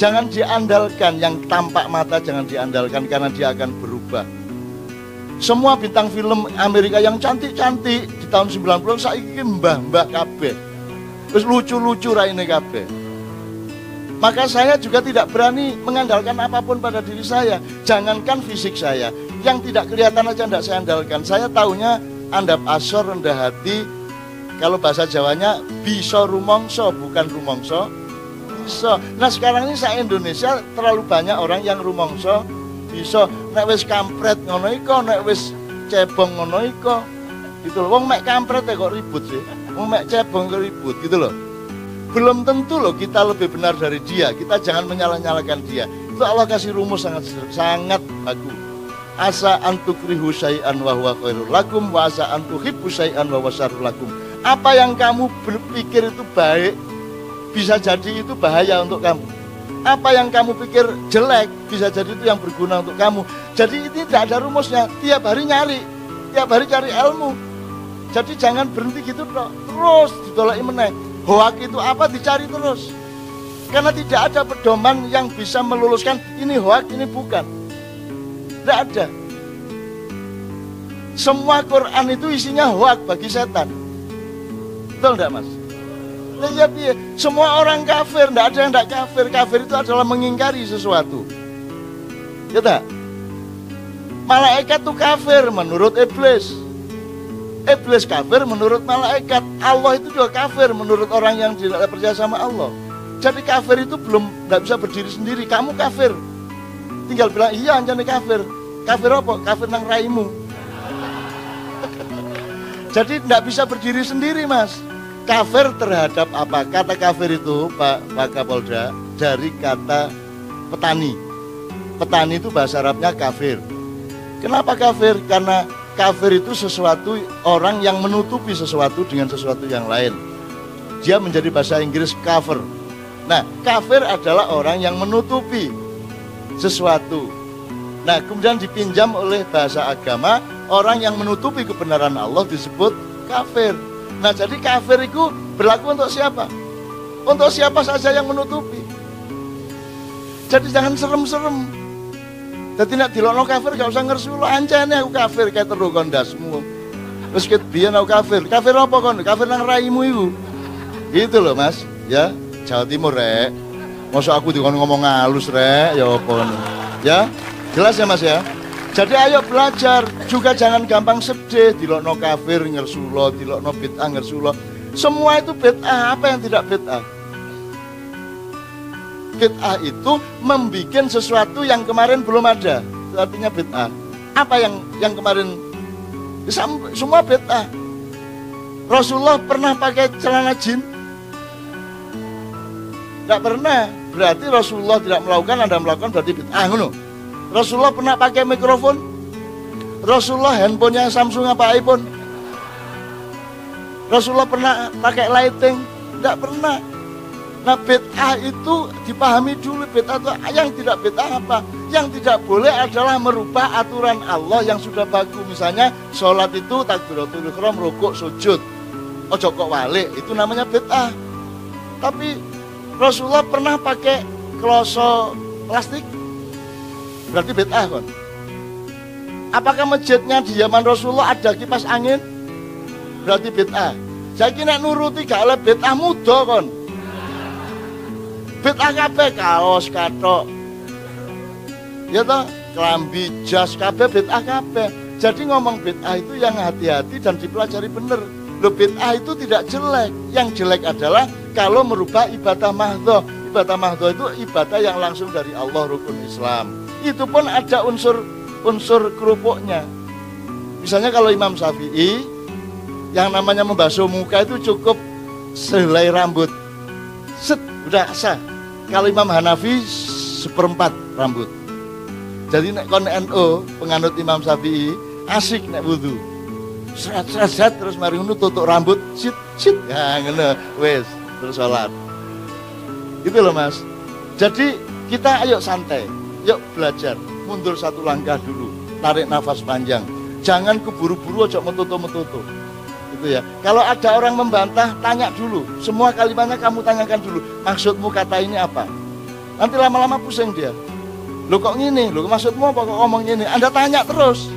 Jangan diandalkan yang tampak mata jangan diandalkan karena dia akan berubah. Semua bintang film Amerika yang cantik-cantik di tahun 90 saiki mbah-mbah kabeh. Terus lucu-lucu raine kabeh. Maka saya juga tidak berani mengandalkan apa pun pada diri saya. Jangankan fisik saya, yang tidak kelihatan aja tidak saya andalkan. Saya tahunya andap asor rendah hati. Kalau bahasa Jawanya bisa rumongso bukan rumongso. Nah sekarang ini saya Indonesia terlalu banyak orang yang rumongso bisa nek wis kampret ngono iko, nek wis cebong ngono iko. Gitu loh. Wong mek kampret ya kok ribut sih. Wong mek cebong kok ribut gitu loh. Belum tentu loh kita lebih benar dari dia. Kita jangan menyalah-nyalahkan dia. Itu Allah kasih rumus sangat sangat bagus. Asa antukrihu syai'an wa huwa khairul lakum wa asa antuhibbu syai'an wa huwa lakum. Apa yang kamu berpikir itu baik bisa jadi itu bahaya untuk kamu. Apa yang kamu pikir jelek bisa jadi itu yang berguna untuk kamu. Jadi ini tidak ada rumusnya. Tiap hari nyari, tiap hari cari ilmu. Jadi jangan berhenti gitu. Terus ditolak meneng Hoak itu apa dicari terus. Karena tidak ada pedoman yang bisa meluluskan ini hoak, ini bukan. Tidak ada. Semua Quran itu isinya hoak bagi setan. Betul tidak mas? Ya, ya, Semua orang kafir, tidak ada yang tidak kafir. Kafir itu adalah mengingkari sesuatu. Ya tak? Malaikat itu kafir menurut iblis. Iblis kafir menurut malaikat. Allah itu juga kafir menurut orang yang tidak percaya sama Allah. Jadi kafir itu belum tidak bisa berdiri sendiri. Kamu kafir. Tinggal bilang iya anjani kafir. Kafir apa? Kafir nang raimu. Jadi tidak bisa berdiri sendiri mas. Kafir terhadap apa? Kata kafir itu Pak, Pak Kapolda dari kata petani. Petani itu bahasa Arabnya kafir. Kenapa kafir? Karena kafir itu sesuatu orang yang menutupi sesuatu dengan sesuatu yang lain. Dia menjadi bahasa Inggris cover. Nah, kafir adalah orang yang menutupi sesuatu. Nah, kemudian dipinjam oleh bahasa agama, orang yang menutupi kebenaran Allah disebut kafir. Nah, jadi kafir itu berlaku untuk siapa? Untuk siapa saja yang menutupi. Jadi jangan serem-serem. Dadi nek dilokno kafir gak usah ngersu lo ancane aku kafir kayak teru kondasmu. Terus ket biyen aku kafir. Kafir apa kon? Kafir nang raimu iku. Gitu loh, Mas. Ya, Jawa Timur rek. Masa aku dikon ngomong halus rek, ya apa Ya, jelas ya Mas ya. Jadi ayo belajar, juga jangan gampang sedih, dilokno kafir ngersulo, dilokno bid'ah ngersulo. Semua itu bid'ah, apa yang tidak bid'ah? bid'ah itu membuat sesuatu yang kemarin belum ada. Artinya bid'ah. Apa yang yang kemarin semua bid'ah. Rasulullah pernah pakai celana jin? Tidak pernah. Berarti Rasulullah tidak melakukan, Anda melakukan berarti bid'ah. Rasulullah pernah pakai mikrofon? Rasulullah handphonenya Samsung apa iPhone? Rasulullah pernah pakai lighting? Tidak pernah. Nah bid'ah itu dipahami dulu bid'ah itu yang tidak bid'ah apa? Yang tidak boleh adalah merubah aturan Allah yang sudah bagus. Misalnya sholat itu takbiratul ikhram, rukuk, sujud. Ojo kok walik, itu namanya bid'ah. Tapi Rasulullah pernah pakai kloso plastik? Berarti bid'ah kan? Apakah masjidnya di zaman Rasulullah ada kipas angin? Berarti bid'ah. Saya kira nuruti gak oleh bid'ah muda kan? Bid'ah kabeh kaos katok. Ya toh, kelambi jas kabeh bid'ah kabeh. Jadi ngomong bid'ah itu yang hati-hati dan dipelajari benar. Lo bid'ah itu tidak jelek. Yang jelek adalah kalau merubah ibadah mahdoh. Ibadah mahdoh itu ibadah yang langsung dari Allah rukun Islam. Itu pun ada unsur unsur kerupuknya. Misalnya kalau Imam Syafi'i yang namanya membasuh muka itu cukup selai rambut. Set, udah sah kalau Imam Hanafi seperempat rambut. Jadi nek kon NU penganut Imam Syafi'i asik nek wudhu. Serat serat serat terus mari ngono tutup rambut, sit sit ya ngono wes terus sholat. Itu loh Mas. Jadi kita ayo santai, yuk belajar, mundur satu langkah dulu, tarik nafas panjang. Jangan keburu-buru aja metutu-metutu gitu ya. Kalau ada orang membantah, tanya dulu. Semua kalimatnya kamu tanyakan dulu. Maksudmu kata ini apa? Nanti lama-lama pusing dia. Lo kok gini? Lo maksudmu apa kok ngomong gini? Anda tanya terus.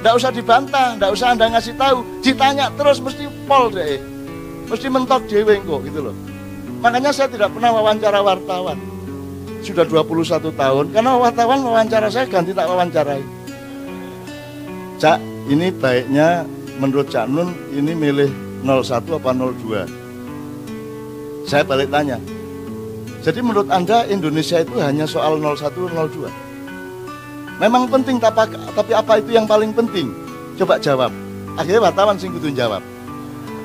Tidak usah dibantah, tidak usah Anda ngasih tahu. Ditanya terus mesti pol deh. Mesti mentok dewe kok gitu loh. Makanya saya tidak pernah wawancara wartawan. Sudah 21 tahun, karena wartawan wawancara saya ganti tak wawancarai. Cak, ini baiknya menurut Cak Nun ini milih 01 apa 02? Saya balik tanya. Jadi menurut Anda Indonesia itu hanya soal 01 02? Memang penting tapi, apa itu yang paling penting? Coba jawab. Akhirnya wartawan sing jawab.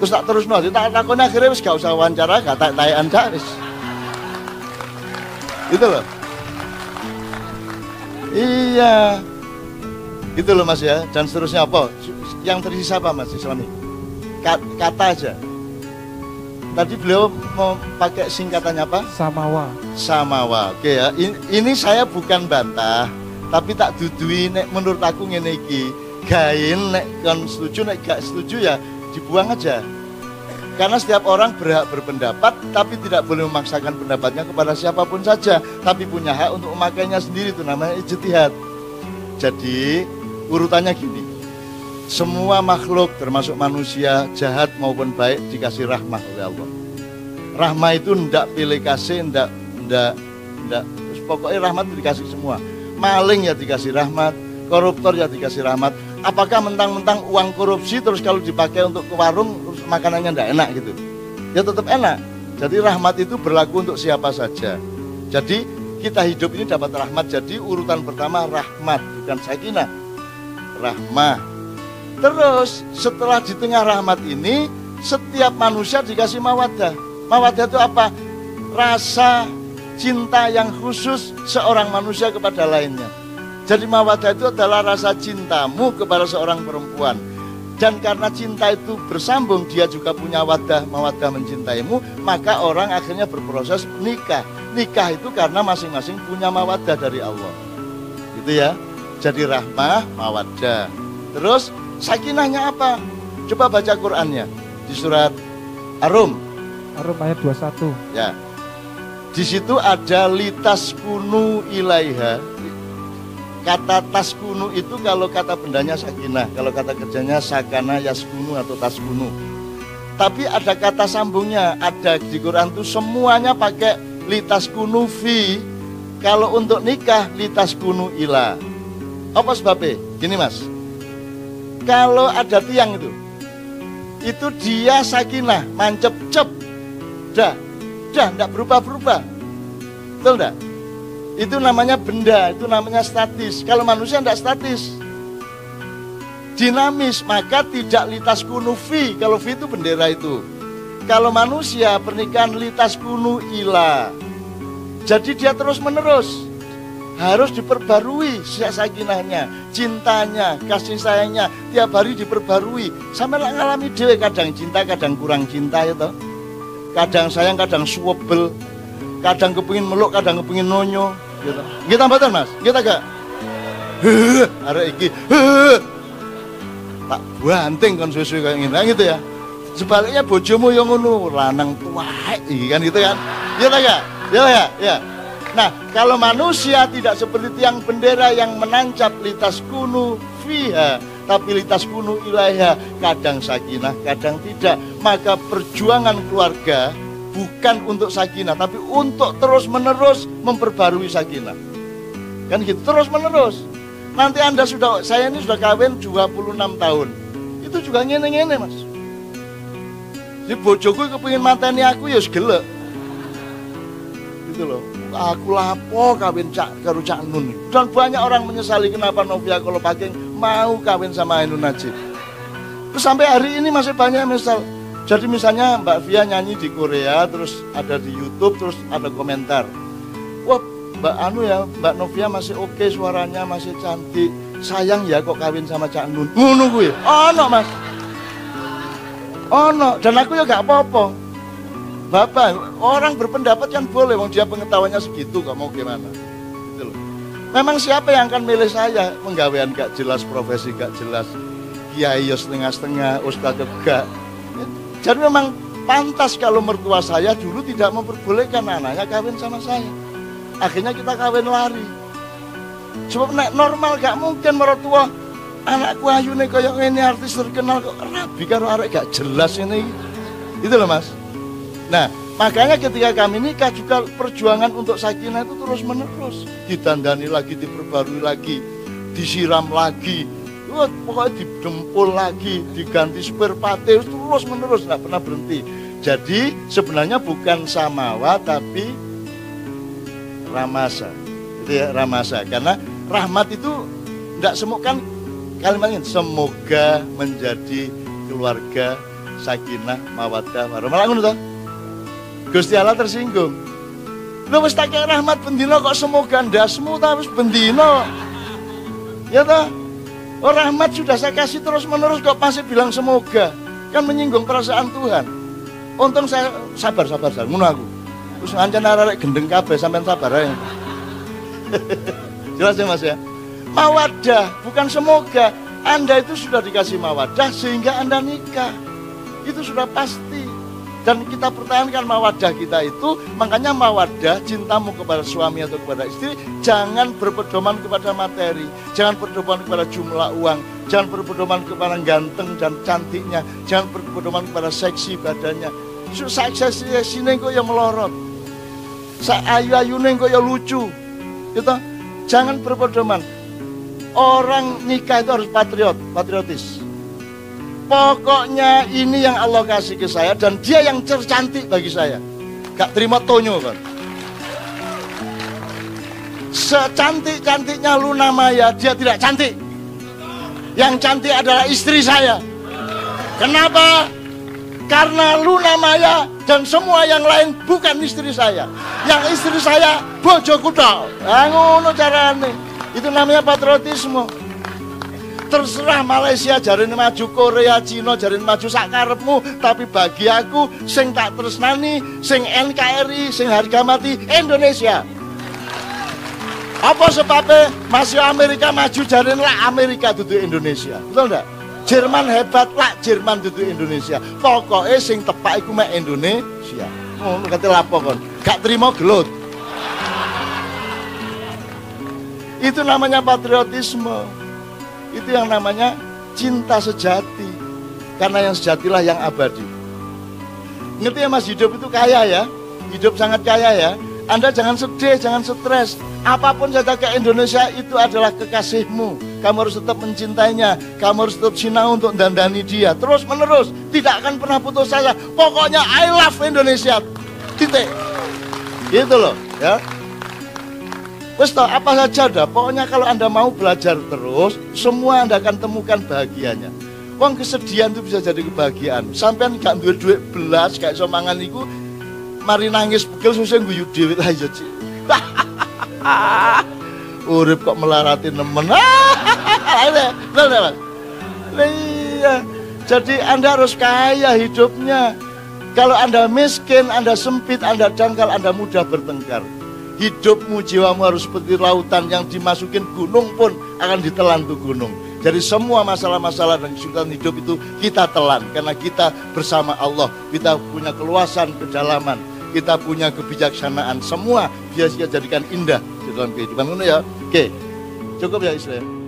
Terus tak terus no, tak takutnya akhirnya wis gak usah wawancara, gak tak tayan wis. Itu loh. Iya. Gitu loh Mas ya. Dan seterusnya apa? Yang tersisa apa Mas Islami? Kata aja. Tadi beliau mau pakai singkatannya apa? Samawa. Samawa. Oke ya. Ini, ini saya bukan bantah, tapi tak dudui nek menurut aku ngene iki. Gain nek kan setuju nek gak setuju ya dibuang aja. Karena setiap orang berhak berpendapat, tapi tidak boleh memaksakan pendapatnya kepada siapa pun saja, tapi punya hak untuk memakainya sendiri itu namanya ijtihad. Jadi urutannya gini. Semua makhluk termasuk manusia jahat maupun baik dikasih rahmah oleh Allah. Rahmah itu ndak pilih kasih, ndak ndak ndak pokoknya rahmat dikasih semua. Maling ya dikasih rahmat, koruptor ya dikasih rahmat, apakah mentang-mentang uang korupsi terus kalau dipakai untuk ke warung terus makanannya tidak enak gitu? Ya tetap enak. Jadi rahmat itu berlaku untuk siapa saja. Jadi kita hidup ini dapat rahmat. Jadi urutan pertama rahmat. Bukan sakinah rahmah terus setelah di tengah rahmat ini setiap manusia dikasih mawadah. Mawadah itu apa? Rasa cinta yang khusus seorang manusia kepada lainnya jadi mawadah itu adalah rasa cintamu kepada seorang perempuan. Dan karena cinta itu bersambung, dia juga punya wadah, mawadah mencintaimu, maka orang akhirnya berproses nikah. Nikah itu karena masing-masing punya mawadah dari Allah. Gitu ya. Jadi rahmah, mawadah. Terus sakinahnya apa? Coba baca Qur'annya di surat Arum. Arum ayat 21. Ya. Di situ ada litas kunu ilaiha Kata taskunu itu kalau kata bendanya sakinah, kalau kata kerjanya sakana yaskunu atau taskunu. Tapi ada kata sambungnya, ada di Quran itu semuanya pakai litas kunu fi. Kalau untuk nikah litas kunu ila. Apa sebabnya? Gini mas, kalau ada tiang itu, itu dia sakinah, mancep cep, dah, dah, tidak berubah-berubah. Betul? Itu namanya benda, itu namanya statis. Kalau manusia tidak statis. Dinamis, maka tidak litas kunu fi. Kalau fi itu bendera itu. Kalau manusia pernikahan litas kunu ila. Jadi dia terus menerus. Harus diperbarui sakinahnya, cintanya, kasih sayangnya. Tiap hari diperbarui. Sampai ngalami dewe kadang cinta, kadang kurang cinta itu. Kadang sayang, kadang suwebel. Kadang kepingin meluk, kadang kepingin nonyo gitu. Kita tambatan mas, kita gak. Ada iki, tak banting kan susu kayak nah, gitu ya. Sebaliknya bojomu yang ngono, lanang tua, kan gitu kan. Iya tak gak? Iya ya, ya. Nah, kalau manusia tidak seperti tiang bendera yang menancap litas kuno fiha, tapi litas kuno ilaiha, kadang sakinah, kadang tidak. Maka perjuangan keluarga bukan untuk sakinah tapi untuk terus menerus memperbarui sakinah. Kan gitu terus menerus nanti anda sudah saya ini sudah kawin 26 tahun. Itu juga ngene-ngene mas. Si bojoku kepingin mateni aku ya gelek. Gitu loh. Aku lapo kawin cak karo cak nun. Dan banyak orang menyesali kenapa Novia kalau pakai mau kawin sama Ainun Najib. Sampai hari ini masih banyak misal jadi misalnya Mbak Via nyanyi di Korea, terus ada di YouTube, terus ada komentar. Wah, Mbak Anu ya, Mbak Novia masih oke okay, suaranya, masih cantik. Sayang ya kok kawin sama Cak Nun. Ngono gue. Oh no mas. Oh no, dan aku ya gak apa-apa. Bapak, orang berpendapat kan boleh, wong dia pengetahuannya segitu, gak mau gimana. Gitu loh. Memang siapa yang akan milih saya? Penggawean gak jelas, profesi gak jelas. Kiai setengah-setengah, ustadz gak jadi memang pantas kalau mertua saya dulu tidak memperbolehkan anaknya kawin sama saya. Akhirnya kita kawin lari. Sebab nek normal gak mungkin mertua anakku ayu nih kayak ini artis terkenal kok rabi karo arek gak jelas ini. Itu loh mas. Nah makanya ketika kami nikah juga perjuangan untuk sakinah itu terus menerus. Ditandani lagi, diperbarui lagi, disiram lagi. Wah, pokoknya didempul lagi, diganti spare terus menerus, nggak pernah berhenti. Jadi sebenarnya bukan samawa tapi ramasa. Itu ya ramasa. Karena rahmat itu tidak semua kan kalimatnya semoga menjadi keluarga sakinah mawaddah warahmah ngono Gusti Allah tersinggung. Lu tak rahmat bendino kok semoga ndasmu ta wis bendino. Ya toh? Oh rahmat sudah saya kasih terus menerus kok masih bilang semoga. Kan menyinggung perasaan Tuhan. Untung saya sabar sabar sabar ngono aku. Terus ngancen arek gendeng kabeh sampean sabar ae. Jelas ya Mas ya? Mawadah bukan semoga. Anda itu sudah dikasih mawadah sehingga Anda nikah. Itu sudah pasti dan kita pertahankan mawadah kita itu makanya mawadah cintamu kepada suami atau kepada istri jangan berpedoman kepada materi jangan berpedoman kepada jumlah uang jangan berpedoman kepada ganteng dan cantiknya jangan berpedoman kepada seksi badannya. Seksi sini kok yang melorot? Ayu ayu kok yang lucu? Gitu? Jangan berpedoman. Orang nikah itu harus patriot patriotis Pokoknya ini yang Allah kasih ke saya dan dia yang tercantik bagi saya. Gak terima tonyo kan. Secantik-cantiknya Luna Maya, dia tidak cantik. Yang cantik adalah istri saya. Kenapa? Karena Luna Maya dan semua yang lain bukan istri saya. Yang istri saya bojo kuda. Nah, ngono carane. Itu namanya patriotisme terserah Malaysia jarin maju Korea Cina jarin maju sakarepmu tapi bagi aku sing tak tresnani sing NKRI sing harga mati Indonesia. Apa sebabnya masih Amerika maju jarin lah Amerika duduk Indonesia? Betul enggak Jerman hebat lah Jerman duduk Indonesia. Pokoknya sing tepak iku mek Indonesia. Oh kata lapo kon? Gak terima gelut. Itu namanya patriotisme itu yang namanya cinta sejati. Karena yang sejatilah yang abadi. Ngerti ya mas, hidup itu kaya ya. Hidup sangat kaya ya. Anda jangan sedih, jangan stres. Apa pun saja ke Indonesia itu adalah kekasihmu. Kamu harus tetap mencintainya. Kamu harus tetap sinau untuk dandani dia. Terus menerus. Tidak akan pernah putus asa. Pokoknya I love Indonesia. Titik. Gitu loh ya. Wes toh apa saja dah. Pokoknya kalau Anda mau belajar terus, semua Anda akan temukan bahagianya. Wong kesedihan itu bisa jadi kebahagiaan. Sampai gak duit duit belas kayak somangan itu, mari nangis pegel susah guyu dewi aja sih. Urip kok melarati nemen. Iya. Jadi Anda harus kaya hidupnya. Kalau Anda miskin, Anda sempit, Anda dangkal, Anda mudah bertengkar. Hidupmu, jiwamu harus seperti lautan yang dimasukin gunung pun akan ditelan tuh gunung. Jadi semua masalah-masalah dan kesulitan hidup itu kita telan karena kita bersama Allah. Kita punya keluasan, kedalaman, kita punya kebijaksanaan. Semua biasa jadikan indah di dalam kehidupan. Ya, oke, cukup ya Islam.